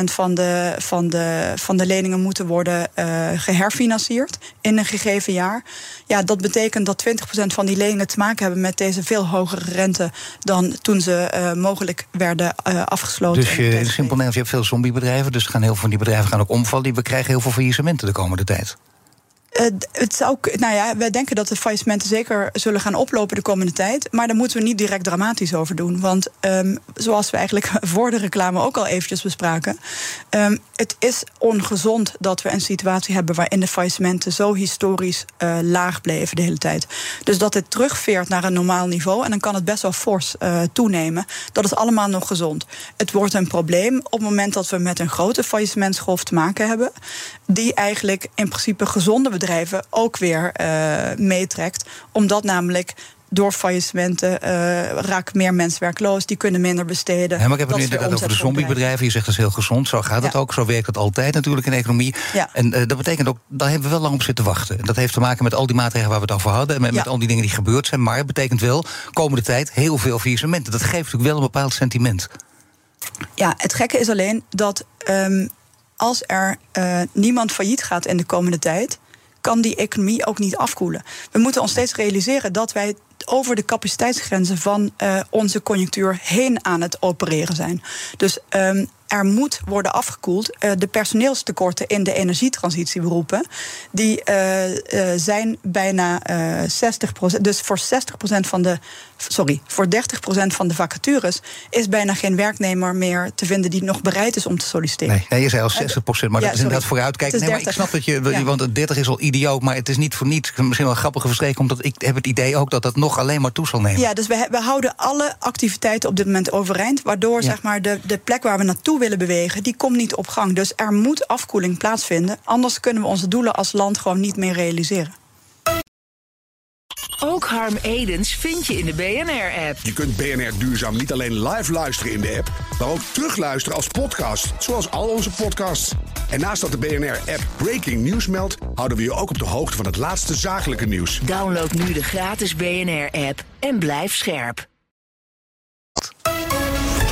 20% van de, van, de, van de leningen moeten worden uh, geherfinancierd in een gegeven jaar. Ja, dat betekent dat 20% van die leningen te maken hebben met deze veel hogere rente dan toen ze uh, mogelijk werden afgesloten. Dus je, simpel Nederlands, je hebt veel zombiebedrijven, dus gaan heel veel van die bedrijven gaan ook omvallen. We krijgen heel veel faillissementen de komende tijd. Uh, het zou, nou ja, wij denken dat de faillissementen zeker zullen gaan oplopen de komende tijd. Maar daar moeten we niet direct dramatisch over doen. Want um, zoals we eigenlijk voor de reclame ook al eventjes bespraken. Um, het is ongezond dat we een situatie hebben waarin de faillissementen zo historisch uh, laag bleven de hele tijd. Dus dat het terugveert naar een normaal niveau. En dan kan het best wel fors uh, toenemen. Dat is allemaal nog gezond. Het wordt een probleem op het moment dat we met een grote faillissementsgolf te maken hebben. Die eigenlijk in principe gezonde bedrijven bedrijven ook weer uh, meetrekt. Omdat namelijk door faillissementen uh, raken meer mensen werkloos. Die kunnen minder besteden. Ja, maar ik heb het nu inderdaad over de zombiebedrijven. Je zegt dat is heel gezond. Zo gaat het ook. Zo werkt het altijd natuurlijk in de economie. Ja. En uh, dat betekent ook, daar hebben we wel lang op zitten wachten. En dat heeft te maken met al die maatregelen waar we het over hadden. En met, met al die dingen die gebeurd zijn. Maar het betekent wel, komende tijd, heel veel faillissementen. Dat geeft natuurlijk wel een bepaald sentiment. Ja, het gekke is alleen dat um, als er uh, niemand failliet gaat in de komende tijd kan die economie ook niet afkoelen. We moeten ons steeds realiseren dat wij over de capaciteitsgrenzen van uh, onze conjunctuur heen aan het opereren zijn. Dus um, er moet worden afgekoeld. Uh, de personeelstekorten in de energietransitieberoepen... die uh, uh, zijn bijna 60% Dus voor 60% van de... Sorry, voor 30% van de vacatures... is bijna geen werknemer meer te vinden... die nog bereid is om te solliciteren. Nee, nee je zei al 60% maar ja, dat is inderdaad vooruitkijken. Nee, maar ik snap dat je... Ja. Want 30 is al idioot, maar het is niet voor niets. Misschien wel een grappige verstreking... omdat ik heb het idee ook dat dat nog alleen maar toe zal nemen. Ja, dus we, we houden alle activiteiten op dit moment overeind... waardoor zeg maar, de, de plek waar we naartoe willen bewegen, die komt niet op gang. Dus er moet afkoeling plaatsvinden. Anders kunnen we onze doelen als land gewoon niet meer realiseren. Ook Harm Edens vind je in de BNR-app. Je kunt BNR Duurzaam niet alleen live luisteren in de app, maar ook terugluisteren als podcast, zoals al onze podcasts. En naast dat de BNR-app Breaking News meldt, houden we je ook op de hoogte van het laatste zakelijke nieuws. Download nu de gratis BNR-app en blijf scherp.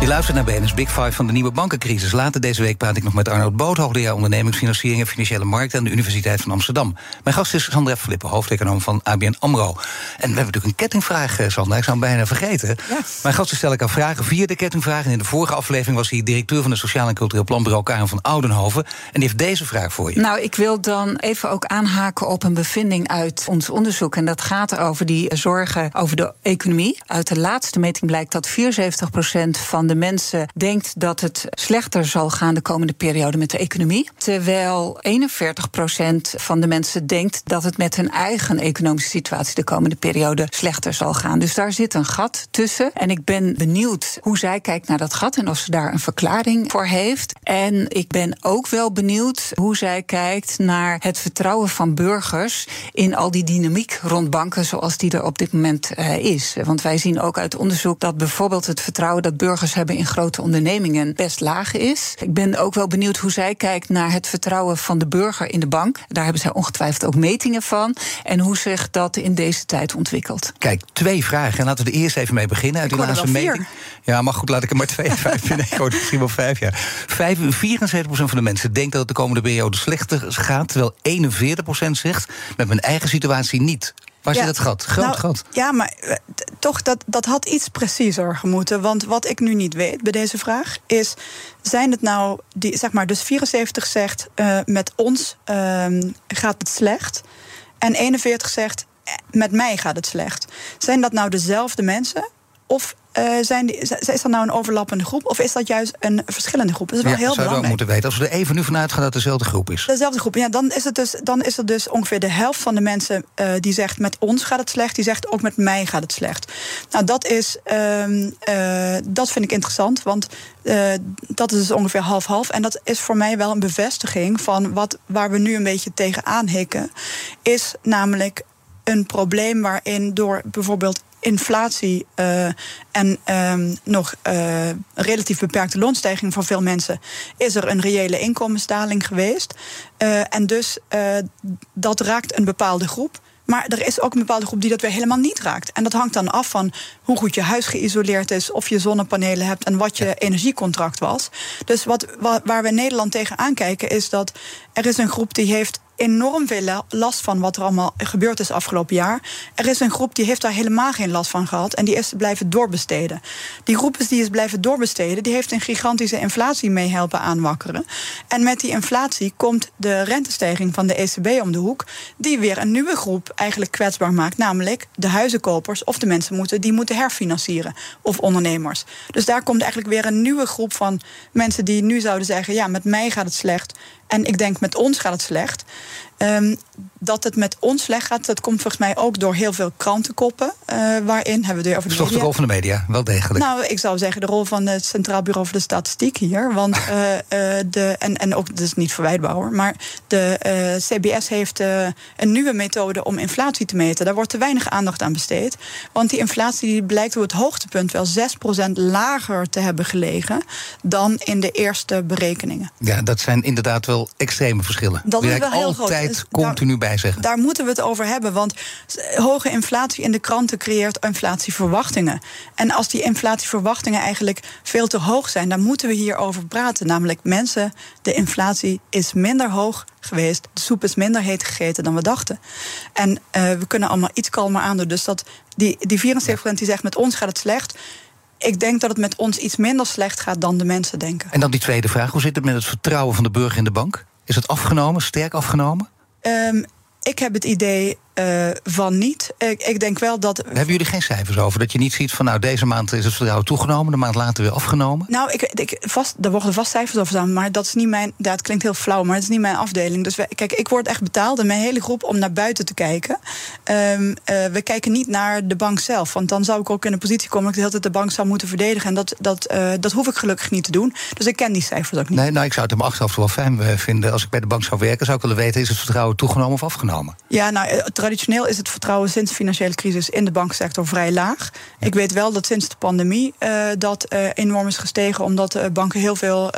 Je luistert naar BNS Big Five van de nieuwe bankencrisis. Later deze week praat ik nog met Arnoud Boot, hoogleraar ondernemingsfinanciering en financiële markten aan de Universiteit van Amsterdam. Mijn gast is Sandra Flippen, hoofdeconoom van ABN Amro. En we hebben natuurlijk een kettingvraag, eh, Sandra. Ik zou hem bijna vergeten. Ja. Mijn gasten stel ik aan vragen via de kettingvraag. En in de vorige aflevering was hij directeur van het Sociaal en Cultureel Planbureau Karen van Oudenhoven. En die heeft deze vraag voor je. Nou, ik wil dan even ook aanhaken op een bevinding uit ons onderzoek. En dat gaat over die zorgen over de economie. Uit de laatste meting blijkt dat 74% van de mensen denkt dat het slechter zal gaan de komende periode met de economie. Terwijl 41% van de mensen denkt dat het met hun eigen economische situatie de komende periode slechter zal gaan. Dus daar zit een gat tussen. En ik ben benieuwd hoe zij kijkt naar dat gat en of ze daar een verklaring voor heeft. En ik ben ook wel benieuwd hoe zij kijkt naar het vertrouwen van burgers in al die dynamiek rond banken zoals die er op dit moment uh, is. Want wij zien ook uit onderzoek dat bijvoorbeeld het vertrouwen dat burgers hebben in grote ondernemingen best laag is. Ik ben ook wel benieuwd hoe zij kijkt naar het vertrouwen van de burger in de bank. Daar hebben zij ongetwijfeld ook metingen van. En hoe zich dat in deze tijd ontwikkelt. Kijk, twee vragen. En laten we er eerst even mee beginnen. Uit die laatste meting. Ja, maar goed, laat ik er maar twee vijf vinden. Ik hoor misschien wel vijf, ja. 74% van de mensen denkt dat het de komende periode slechter gaat. Terwijl 41% zegt met mijn eigen situatie niet. Waar zit het gat? Groot nou, gat. Ja, maar uh, toch, dat, dat had iets preciezer gemoeten. Want wat ik nu niet weet bij deze vraag is... zijn het nou, die, zeg maar, dus 74 zegt... Uh, met ons uh, gaat het slecht. En 41 zegt, eh, met mij gaat het slecht. Zijn dat nou dezelfde mensen? Of uh, zijn die, is dat nou een overlappende groep of is dat juist een verschillende groep? Dat is wel ja, heel zou belangrijk. moeten weten. Als we er even nu vanuit gaan dat het dezelfde groep is. Dezelfde groep, ja. Dan is het dus, dan is het dus ongeveer de helft van de mensen uh, die zegt met ons gaat het slecht, die zegt ook met mij gaat het slecht. Nou, dat is, uh, dat vind ik interessant, want dat is dus ongeveer half-half. En dat is voor mij wel een bevestiging van wat, waar we nu een beetje tegenaan hikken. Is namelijk een probleem waarin door bijvoorbeeld inflatie uh, en um, nog uh, relatief beperkte loonstijging voor veel mensen, is er een reële inkomensdaling geweest. Uh, en dus dat raakt een bepaalde groep. Maar er is ook een bepaalde groep die dat weer helemaal niet raakt. En dat hangt dan af van hoe goed je huis geïsoleerd is, of je zonnepanelen hebt en wat je energiecontract was. Dus wat, waar we in Nederland tegen aankijken is dat er is een groep die heeft enorm veel last van wat er allemaal gebeurd is afgelopen jaar. Er is een groep die heeft daar helemaal geen last van gehad en die is blijven doorbesteden. Die groep is die is blijven doorbesteden, die heeft een gigantische inflatie mee helpen aanwakkeren. En met die inflatie komt de rentestijging van de ECB om de hoek, die weer een nieuwe groep eigenlijk kwetsbaar maakt, namelijk de huizenkopers of de mensen moeten die moeten herfinancieren of ondernemers. Dus daar komt eigenlijk weer een nieuwe groep van mensen die nu zouden zeggen: ja, met mij gaat het slecht. En ik denk met ons gaat het slecht. Um, dat het met ons slecht gaat, dat komt volgens mij ook door heel veel krantenkoppen. Uh, waarin hebben we het over de, media. de rol van de media, wel degelijk. Nou, ik zou zeggen de rol van het Centraal Bureau voor de Statistiek hier. Want uh, uh, de, en, en ook, dat is niet verwijtbaar hoor, maar de CBS heeft een nieuwe methode om inflatie te meten. Daar wordt te weinig aandacht aan besteed. Want die inflatie blijkt op het hoogtepunt wel 6% lager te hebben gelegen dan in de eerste berekeningen. Ja, dat zijn inderdaad wel extreme verschillen. Dat is wel heel altijd groot. Continu bij zeggen. Daar moeten we het over hebben. Want hoge inflatie in de kranten creëert inflatieverwachtingen. En als die inflatieverwachtingen eigenlijk veel te hoog zijn, dan moeten we hierover praten. Namelijk, mensen, de inflatie is minder hoog geweest. De soep is minder heet gegeten dan we dachten. En uh, we kunnen allemaal iets kalmer aandoen. Dus dat die, die 74% die zegt met ons gaat het slecht ik denk dat het met ons iets minder slecht gaat dan de mensen denken. En dan die tweede vraag: hoe zit het met het vertrouwen van de burger in de bank? Is het afgenomen, sterk afgenomen? Um, ik heb het idee uh, van niet. Ik, ik, denk wel dat. Hebben jullie geen cijfers over? Dat je niet ziet van nou deze maand is het vertrouwen toegenomen, de maand later weer afgenomen? Nou, ik, ik, vast, er worden vast cijfers over staan, maar dat is niet mijn. Dat klinkt heel flauw, maar het is niet mijn afdeling. Dus kijk, ik word echt betaald en mijn hele groep om naar buiten te kijken. Um, uh, we kijken niet naar de bank zelf, want dan zou ik ook in een positie komen dat ik de hele tijd de bank zou moeten verdedigen. En dat, dat, uh, dat hoef ik gelukkig niet te doen. Dus ik ken die cijfers ook niet. Nee, nou, ik zou het hem achteraf wel fijn vinden. Als ik bij de bank zou werken, zou ik willen weten: is het vertrouwen toegenomen of afgenomen? Ja, nou, traditioneel is het vertrouwen sinds de financiële crisis in de banksector vrij laag. Ik weet wel dat sinds de pandemie uh, dat uh, enorm is gestegen, omdat uh, banken heel veel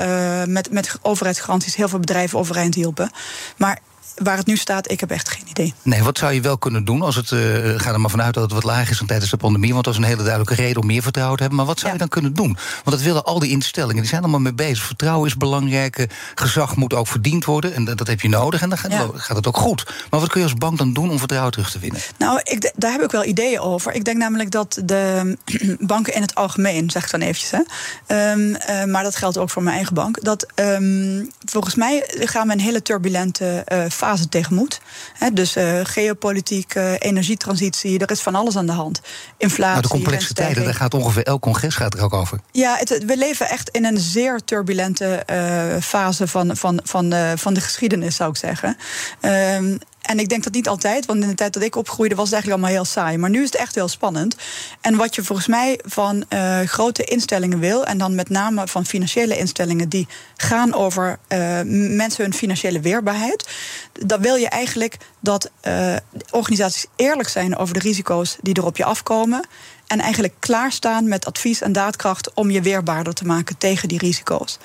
met, met overheidsgaranties heel veel bedrijven overeind hielpen. Maar waar het nu staat, ik heb echt geen idee. Nee, wat zou je wel kunnen doen als het. Uh, ga er maar vanuit dat het wat lager is dan tijdens de pandemie. Want dat is een hele duidelijke reden om meer vertrouwen te hebben. Maar wat zou je dan kunnen doen? Want dat willen al die instellingen. Die zijn allemaal mee bezig. Vertrouwen is belangrijk. Gezag moet ook verdiend worden. En dat, heb je nodig. En dan gaat, gaat, het ook goed. Maar wat kun je als bank dan doen om vertrouwen terug te winnen? Nou, ik, daar heb ik wel ideeën over. Ik denk namelijk dat de banken in het algemeen, zeg ik dan eventjes. Hè, um, uh, maar dat geldt ook voor mijn eigen bank. Dat um, volgens mij gaan we een hele turbulente uh, fase tegemoet. dus uh, geopolitiek, uh, energietransitie, er is van alles aan de hand. Inflatie. Maar de complexe tijden, daar gaat ongeveer elk congres gaat er ook over. Ja, het, we leven echt in een zeer turbulente uh, fase van, van, van, van de geschiedenis, zou ik zeggen. Um, en ik denk dat niet altijd, want in de tijd dat ik opgroeide was het eigenlijk allemaal heel saai. Maar nu is het echt heel spannend. En wat je volgens mij van uh, grote instellingen wil, en dan met name van financiële instellingen die gaan over uh, mensen hun financiële weerbaarheid, dan wil je eigenlijk dat uh, organisaties eerlijk zijn over de risico's die er op je afkomen. En eigenlijk klaarstaan met advies en daadkracht om je weerbaarder te maken tegen die risico's.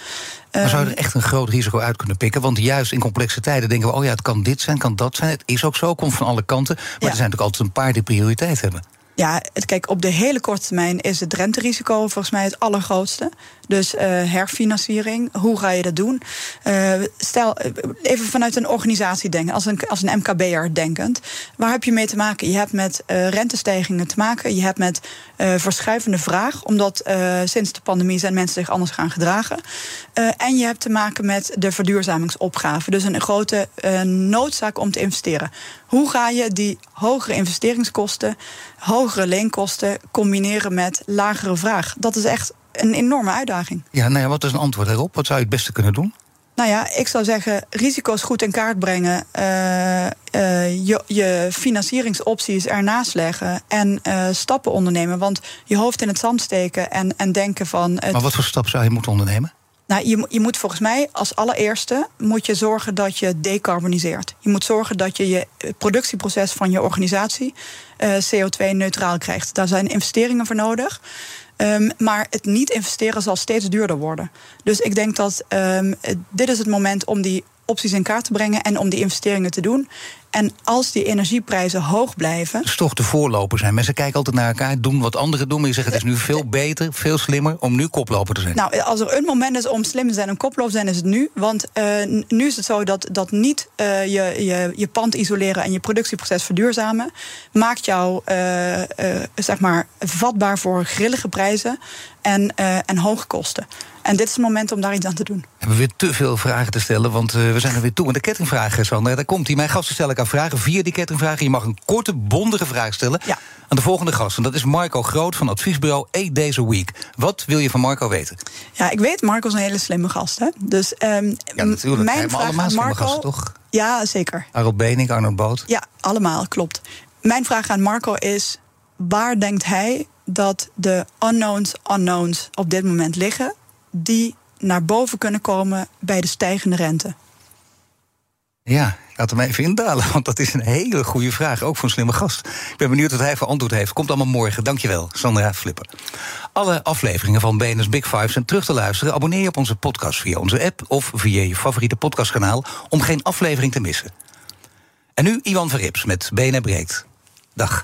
Maar zou je er echt een groot risico uit kunnen pikken? Want juist in complexe tijden denken we: oh ja, het kan dit zijn, kan dat zijn. Het is ook zo, komt van alle kanten. Maar er zijn natuurlijk altijd een paar die prioriteit hebben. Ja, kijk, op de hele korte termijn is het renterisico volgens mij het allergrootste. Dus uh, herfinanciering, hoe ga je dat doen? Uh, stel, eh, even vanuit een organisatie denken, als een, als een MKB'er denkend. Waar heb je mee te maken? Je hebt met uh, rentestijgingen te maken. Je hebt met verschuivende vraag, omdat sinds de pandemie zijn mensen zich anders gaan gedragen. en je hebt te maken met de verduurzamingsopgave. Dus een grote noodzaak om te investeren. Hoe ga je die hogere investeringskosten, hogere leenkosten combineren met lagere vraag? Dat is echt een enorme uitdaging. Ja, nou ja, wat is een antwoord daarop? Wat zou je het beste kunnen doen? Nou ja, ik zou zeggen, risico's goed in kaart brengen. Uh, uh, je, je, financieringsopties ernaast leggen. En uh, stappen ondernemen. Want je hoofd in het zand steken en, en denken van. maar wat voor stap zou je moeten ondernemen? Nou, je, je moet volgens mij als allereerste moet je zorgen dat je decarboniseert. Je moet zorgen dat je je productieproces van je organisatie uh, CO2-neutraal krijgt. Daar zijn investeringen voor nodig. Um, maar het niet investeren zal steeds duurder worden. Dus ik denk dat um, dit is het moment om die opties in kaart te brengen en om die investeringen te doen. En als die energieprijzen hoog blijven. Dus toch de voorloper zijn. Mensen kijken altijd naar elkaar, doen wat anderen doen. Maar je zegt het is nu veel beter, veel slimmer om nu koploper te zijn. Nou, als er een moment is om slim te zijn en koploper te zijn, is het nu. Want uh, nu is het zo dat, dat niet uh, je, je, je pand isoleren en je productieproces verduurzamen. maakt jou uh, zeg maar vatbaar voor grillige prijzen en, en hoge kosten. En dit is het moment om daar iets aan te doen. We hebben weer te veel vragen te stellen, want uh, we zijn er weer toe. En de kettingvraag, Sandra, daar komt hij. Mijn gasten stel ik aan vragen via die kettingvragen. Je mag een korte, bondige vraag stellen ja. aan de volgende gast. En dat is Marco Groot van adviesbureau Eight Days a Week. Wat wil je van Marco weten? Ja, ik weet, Marco is een hele slimme gast. Hè? Dus um, ja, natuurlijk. mijn vraag allemaal aan Marco... gasten, toch? Ja, zeker. Arnold Benink, Arnold Boot. Ja, allemaal, klopt. Mijn vraag aan Marco is... waar denkt hij dat de unknowns unknowns op dit moment liggen... die naar boven kunnen komen bij de stijgende rente? Ja, laat hem even indalen, want dat is een hele goede vraag. Ook voor een slimme gast. Ik ben benieuwd wat hij voor antwoord heeft. Komt allemaal morgen. Dankjewel, Sandra Flipper. Alle afleveringen van BNS Big Five zijn terug te luisteren. Abonneer je op onze podcast via onze app of via je favoriete podcastkanaal... om geen aflevering te missen. En nu Iwan Verrips met BNR Breekt. Dag.